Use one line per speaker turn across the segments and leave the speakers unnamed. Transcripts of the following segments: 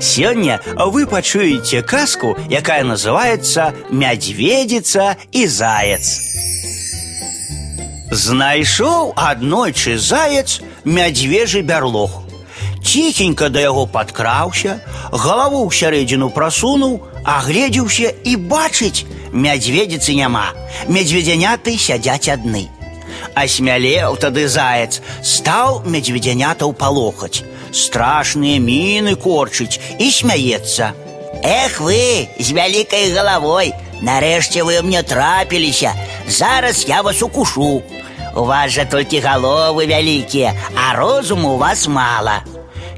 Сегодня вы пачуеце казку, якая называется «Мядзведица и заяц». Знайшоў аднойчы заяц мядзвежы бярлог. Ціхенька да яго падкраўся, галаву ў сярэдзіну прасунуў, агледзеўся і бачыць, мядзведзіцы няма. Медведзяняты сядзяць адны. Асмялеў тады заяц, стаў медведзянятаў палохаць страшные мины корчить и смеется.
Эх вы, с великой головой, нарешті вы мне трапилися, зараз я вас укушу. У вас же только головы великие, а розуму у вас мало.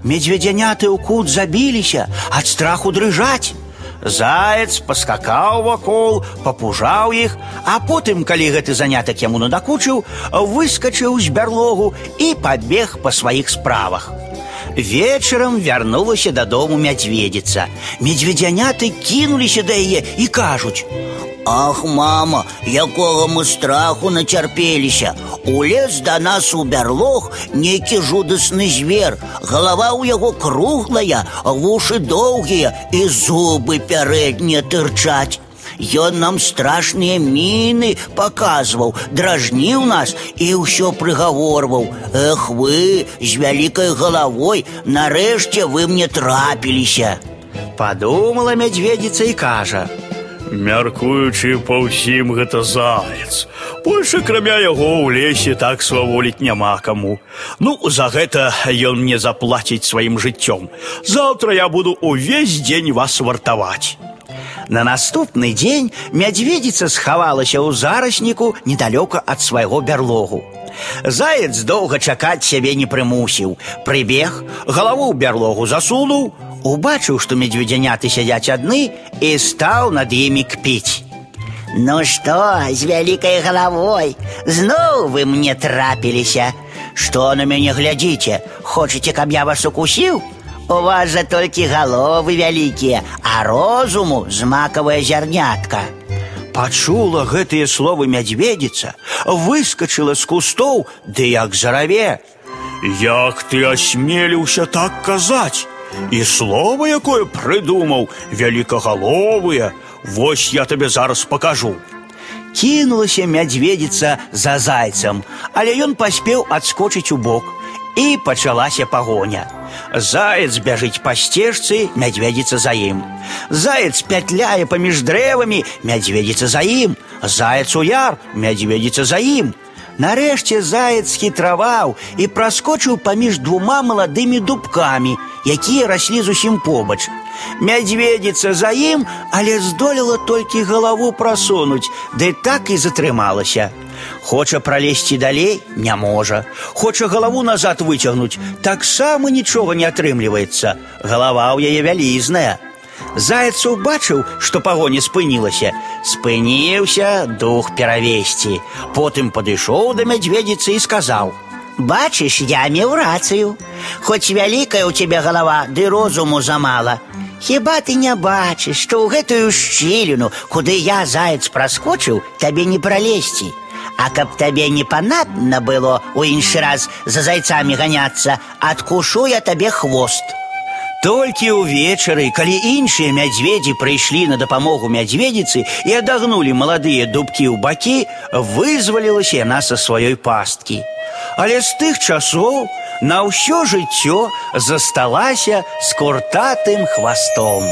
Медведяняты у кут забіліся, ад страху дрыжаць. Заяц паскакаў вакол, папужаў іх, а потым, калі гэты занятак яму надакучыў, выскачыў з бярлогу і пабег па сваіх справах. Вечером вярнулася дадому мядзведзіца. Медведзяняты кінуліся да яе і кажуць: «
Ах, мама, якога мы страху начарпеліся. Улез да нас у бярлог нейкі жудасны звер. Галава ў яго круглая, вушы доўгія і зубы пярэднія тырчаць. Ён нам страшныя міны паказваў, дражніў нас і ўсё прыгаворваў: Эх вы з вялікай галавой, нарэшце вы мне трапіліся.
Падумала мядзведзіца і кажа:
Мяркуючы па ўсім гэта заяц. Больше крамя яго ў лесе так сваволіць няма каму. Ну, за гэта ён мне заплаціць сваім жыццём. Заўтра я буду увесь дзень вас вартаваць.
На наступны дзень мядзведзіца схавалася ў зарасніку недалёка ад свайго бярлогу. Заяц доўга чакаць сябе не прымусіў. Прыбег, галаву ў бярлогу засунуў, убачыў, што медведзяняты сядзяць адны і стаў над імі кпіць.
Ну што, з вялікай галавой, зноў вы мне трапіліся.
Што на мяне глядзіце, хочаце, каб я вас укусіў?
У вас же толькі головы вялікія, а розуму змакавая зярнятка.
Пачула гэтыя словы мядзведзіца, выскочыла з кустоў, ды як зараве.
Як ты асмеліўся так казаць? І слова, якое прыдумаў, вялікагаловыя, Вось я табе зараз пакажу.
Кінулася мядзведзіца за зайцам, але ён паспеў адскочыць у бок, і пачалася пагоня. Заяц бяжыць па сцежцы, мядзведзіца за ім. Заяц пятляе паміж дрэвамі, мядзведзіца за ім. Заяц у яр, мядзведзіца за ім. Нарэшце заяц хітраваў і праскочыў паміж двума маладымі дубкамі, якія раслі зусім побач. Мядзведзіца за ім, але здолела толькі галаву прасунуць, ды так і затрымалася. Хоча пролезці далей не можа. Хоча галаву назад выцягнуць, таксама нічога не атрымліваецца. Галава ў яе вялізная. Заяц убачыў, што пагоня спынілася, спыніўся дух перавесці. Потым падышоў да мядзведзіцы і сказаў: «
Бачыш, я меў рацыю. Хоць вялікая ў цябе галава, ды розуму замала. Хіба ты не бачыш, што ў гэтую шчыліну, куды я заяц праскочыў, табе не пралезці. А каб табе не панадна было у іншы раз за зайцамі ганяцца, адкушу я табе хвост.
Толькі ўвечары, калі іншыя мядзведзі прыйшлі на дапамогу мядзведзіцы і адагнулі маладыя дубкі ў бакі, вызвалілася яна са сваёй пасткі. Але з тых часоў на ўсё жыццё засталася з куртатым хвастом.